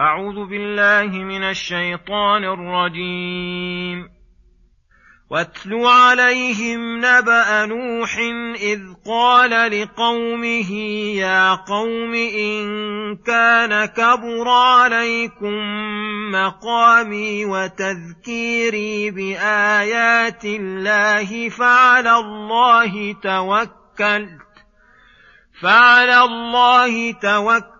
أعوذ بالله من الشيطان الرجيم. واتل عليهم نبأ نوح إذ قال لقومه يا قوم إن كان كبر عليكم مقامي وتذكيري بآيات الله فعلى الله توكلت فعلى الله توكلت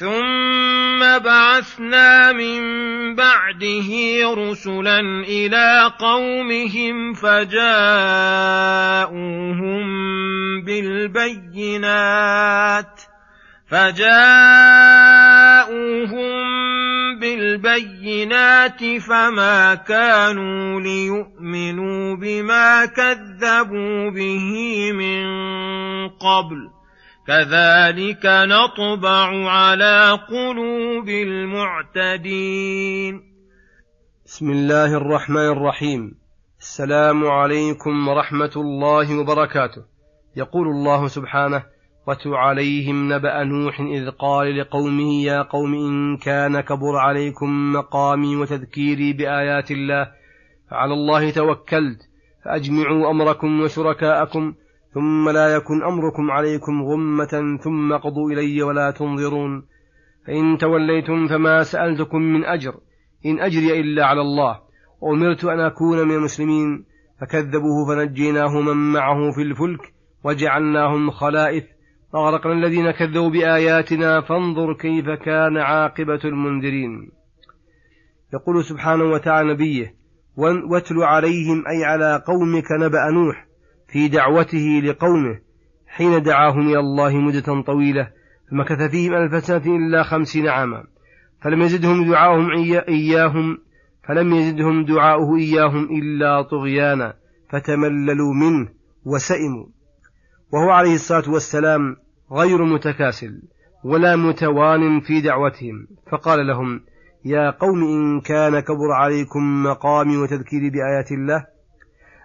ثم بعثنا من بعده رسلا إلى قومهم فجاءوهم بالبينات فجاءوهم بالبينات فما كانوا ليؤمنوا بما كذبوا به من قبل كذلك نطبع على قلوب المعتدين. بسم الله الرحمن الرحيم. السلام عليكم ورحمة الله وبركاته. يقول الله سبحانه واتل عليهم نبأ نوح إذ قال لقومه يا قوم إن كان كبر عليكم مقامي وتذكيري بآيات الله فعلى الله توكلت فأجمعوا أمركم وشركاءكم ثم لا يكن أمركم عليكم غمة ثم قضوا إلي ولا تنظرون. فإن توليتم فما سألتكم من أجر إن أجري إلا على الله. وأمرت أن أكون من المسلمين. فكذبوه فنجيناه من معه في الفلك وجعلناهم خلائف. وأغرقنا الذين كذبوا بآياتنا فانظر كيف كان عاقبة المنذرين. يقول سبحانه وتعالى نبيه واتل عليهم أي على قومك نبأ نوح في دعوته لقومه حين دعاهم إلى الله مدة طويلة فمكث فيهم ألف سنة إلا خمسين عاما. فلم يزدهم دعاؤهم إياهم فلم يزدهم دعاؤه إياهم إلا طغيانا فتمللوا منه وسئموا. وهو عليه الصلاة والسلام غير متكاسل ولا متوان في دعوتهم. فقال لهم يا قوم إن كان كبر عليكم مقامي وتذكيري بآيات الله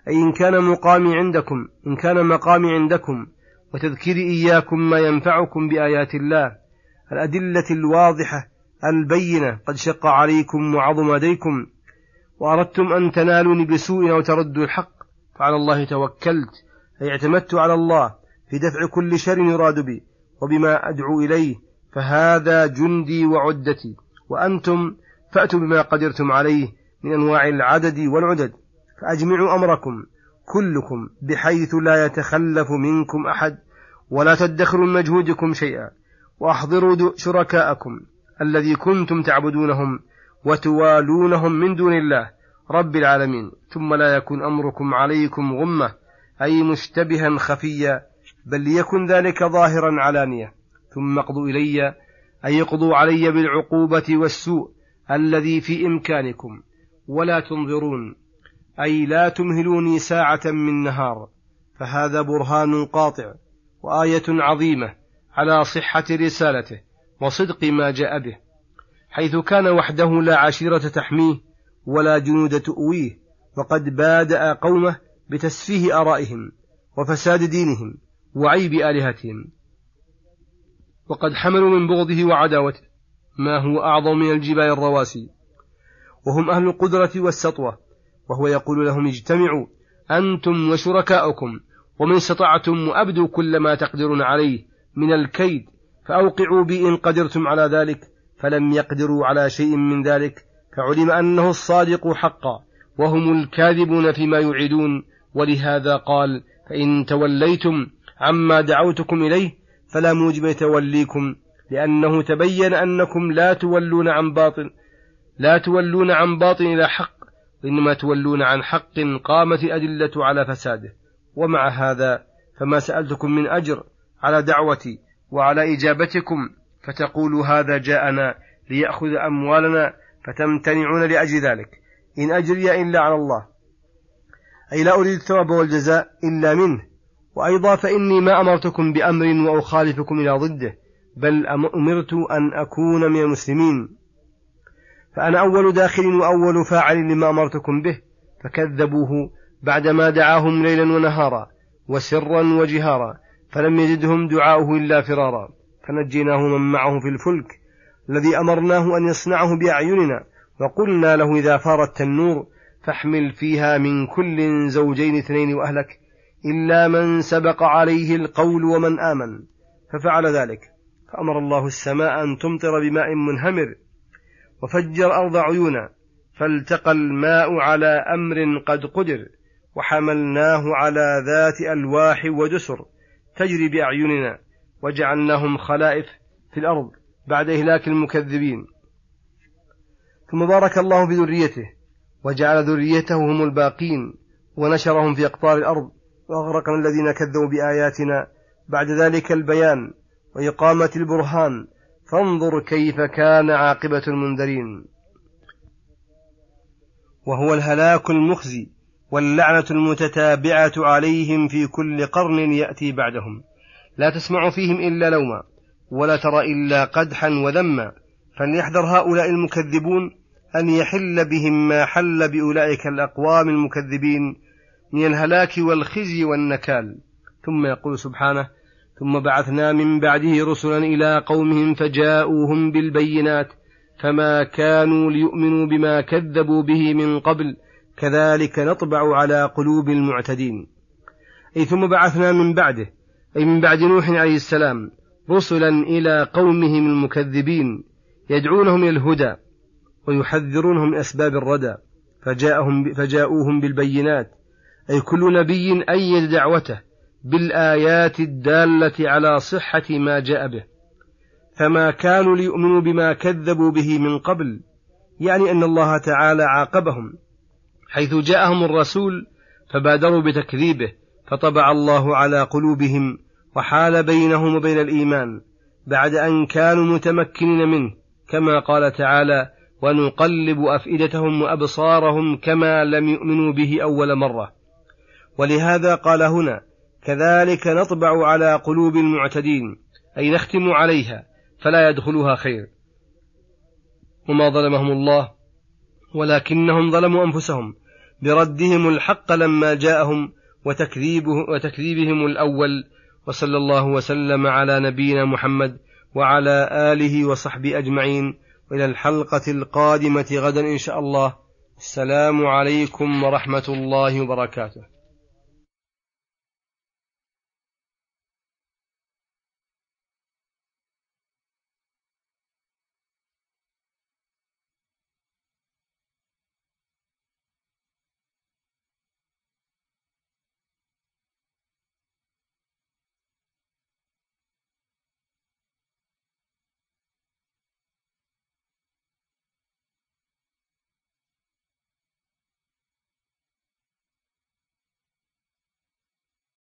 أي إن كان مقامي عندكم إن كان مقامي عندكم وتذكيري إياكم ما ينفعكم بآيات الله الأدلة الواضحة البينة قد شق عليكم وعظم لديكم وأردتم أن تنالوني بسوء أو تردوا الحق فعلى الله توكلت أي اعتمدت على الله في دفع كل شر يراد بي وبما أدعو إليه فهذا جندي وعدتي وأنتم فأتوا بما قدرتم عليه من أنواع العدد والعدد. فأجمعوا أمركم كلكم بحيث لا يتخلف منكم أحد ولا تدخروا من مجهودكم شيئا وأحضروا شركاءكم الذي كنتم تعبدونهم وتوالونهم من دون الله رب العالمين. ثم لا يكن أمركم عليكم غمة أي مشتبها خفيا بل ليكن ذلك ظاهرا علانية. ثم اقضوا إلي أي اقضوا علي بالعقوبة والسوء الذي في إمكانكم. ولا تنظرون أي لا تمهلوني ساعة من نهار فهذا برهان قاطع وآية عظيمة على صحة رسالته وصدق ما جاء به حيث كان وحده لا عشيرة تحميه ولا جنود تؤويه وقد بادأ قومه بتسفيه آرائهم وفساد دينهم وعيب آلهتهم. وقد حملوا من بغضه وعداوته ما هو أعظم من الجبال الرواسي وهم أهل القدرة والسطوة وهو يقول لهم اجتمعوا أنتم وشركاؤكم ومن استطعتم وأبدوا كل ما تقدرون عليه من الكيد فأوقعوا بي إن قدرتم على ذلك فلم يقدروا على شيء من ذلك فعلم أنه الصادق حقا وهم الكاذبون فيما يعدون ولهذا قال فإن توليتم عما دعوتكم إليه فلا موجب توليكم لأنه تبين أنكم لا تولون عن باطل لا تولون عن باطل إلى حق وإنما تولون عن حق قامت الأدلة على فساده. ومع هذا فما سألتكم من أجر على دعوتي وعلى إجابتكم فتقولوا هذا جاءنا ليأخذ أموالنا فتمتنعون لأجل ذلك. إن أجري إلا على الله. أي لا أريد الثواب والجزاء إلا منه. وأيضا فإني ما أمرتكم بأمر وأخالفكم إلى ضده بل أمرت أن أكون من المسلمين. فأنا أول داخل وأول فاعل لما أمرتكم به فكذبوه بعدما دعاهم ليلا ونهارا وسرا وجهارا فلم يزدهم دعاؤه إلا فرارا. فنجيناه من معه في الفلك الذي أمرناه أن يصنعه بأعيننا وقلنا له إذا فار التنور فاحمل فيها من كل زوجين اثنين وأهلك إلا من سبق عليه القول ومن آمن. ففعل ذلك فأمر الله السماء أن تمطر بماء منهمر وفجر أرض عيونا فالتقى الماء على أمر قد قدر وحملناه على ذات ألواح ودسر تجري بأعيننا وجعلناهم خلائف في الأرض بعد إهلاك المكذبين. ثم بارك الله في ذريته وجعل ذريته هم الباقين ونشرهم في أقطار الأرض وأغرقنا الذين كذبوا بآياتنا بعد ذلك البيان وإقامة البرهان فانظر كيف كان عاقبة المنذرين. وهو الهلاك المخزي واللعنة المتتابعة عليهم في كل قرن يأتي بعدهم. لا تسمع فيهم إلا لوما ولا ترى إلا قدحا وذما. فليحذر هؤلاء المكذبون أن يحل بهم ما حل بأولئك الأقوام المكذبين من الهلاك والخزي والنكال. ثم يقول سبحانه ثم بعثنا من بعده رسلا إلى قومهم فجاءوهم بالبينات فما كانوا ليؤمنوا بما كذبوا به من قبل كذلك نطبع على قلوب المعتدين. أي ثم بعثنا من بعده أي من بعد نوح عليه السلام رسلا إلى قومهم المكذبين يدعونهم إلى الهدى ويحذرونهم من أسباب الردى فجاءهم فجاءوهم بالبينات. أي كل نبي أيد دعوته بالآيات الدالة على صحة ما جاء به. فما كانوا ليؤمنوا بما كذبوا به من قبل يعني أن الله تعالى عاقبهم. حيث جاءهم الرسول فبادروا بتكذيبه فطبع الله على قلوبهم وحال بينهم وبين الإيمان بعد أن كانوا متمكنين منه كما قال تعالى ونقلب أفئدتهم وأبصارهم كما لم يؤمنوا به أول مرة ولهذا قال هنا كذلك نطبع على قلوب المعتدين أي نختم عليها فلا يدخلها خير. وما ظلمهم الله ولكنهم ظلموا أنفسهم بردهم الحق لما جاءهم وتكذيبه وتكذيبهم الأول وصلى الله وسلم على نبينا محمد وعلى آله وصحبه أجمعين. وإلى الحلقة القادمة غدا إن شاء الله. السلام عليكم ورحمة الله وبركاته.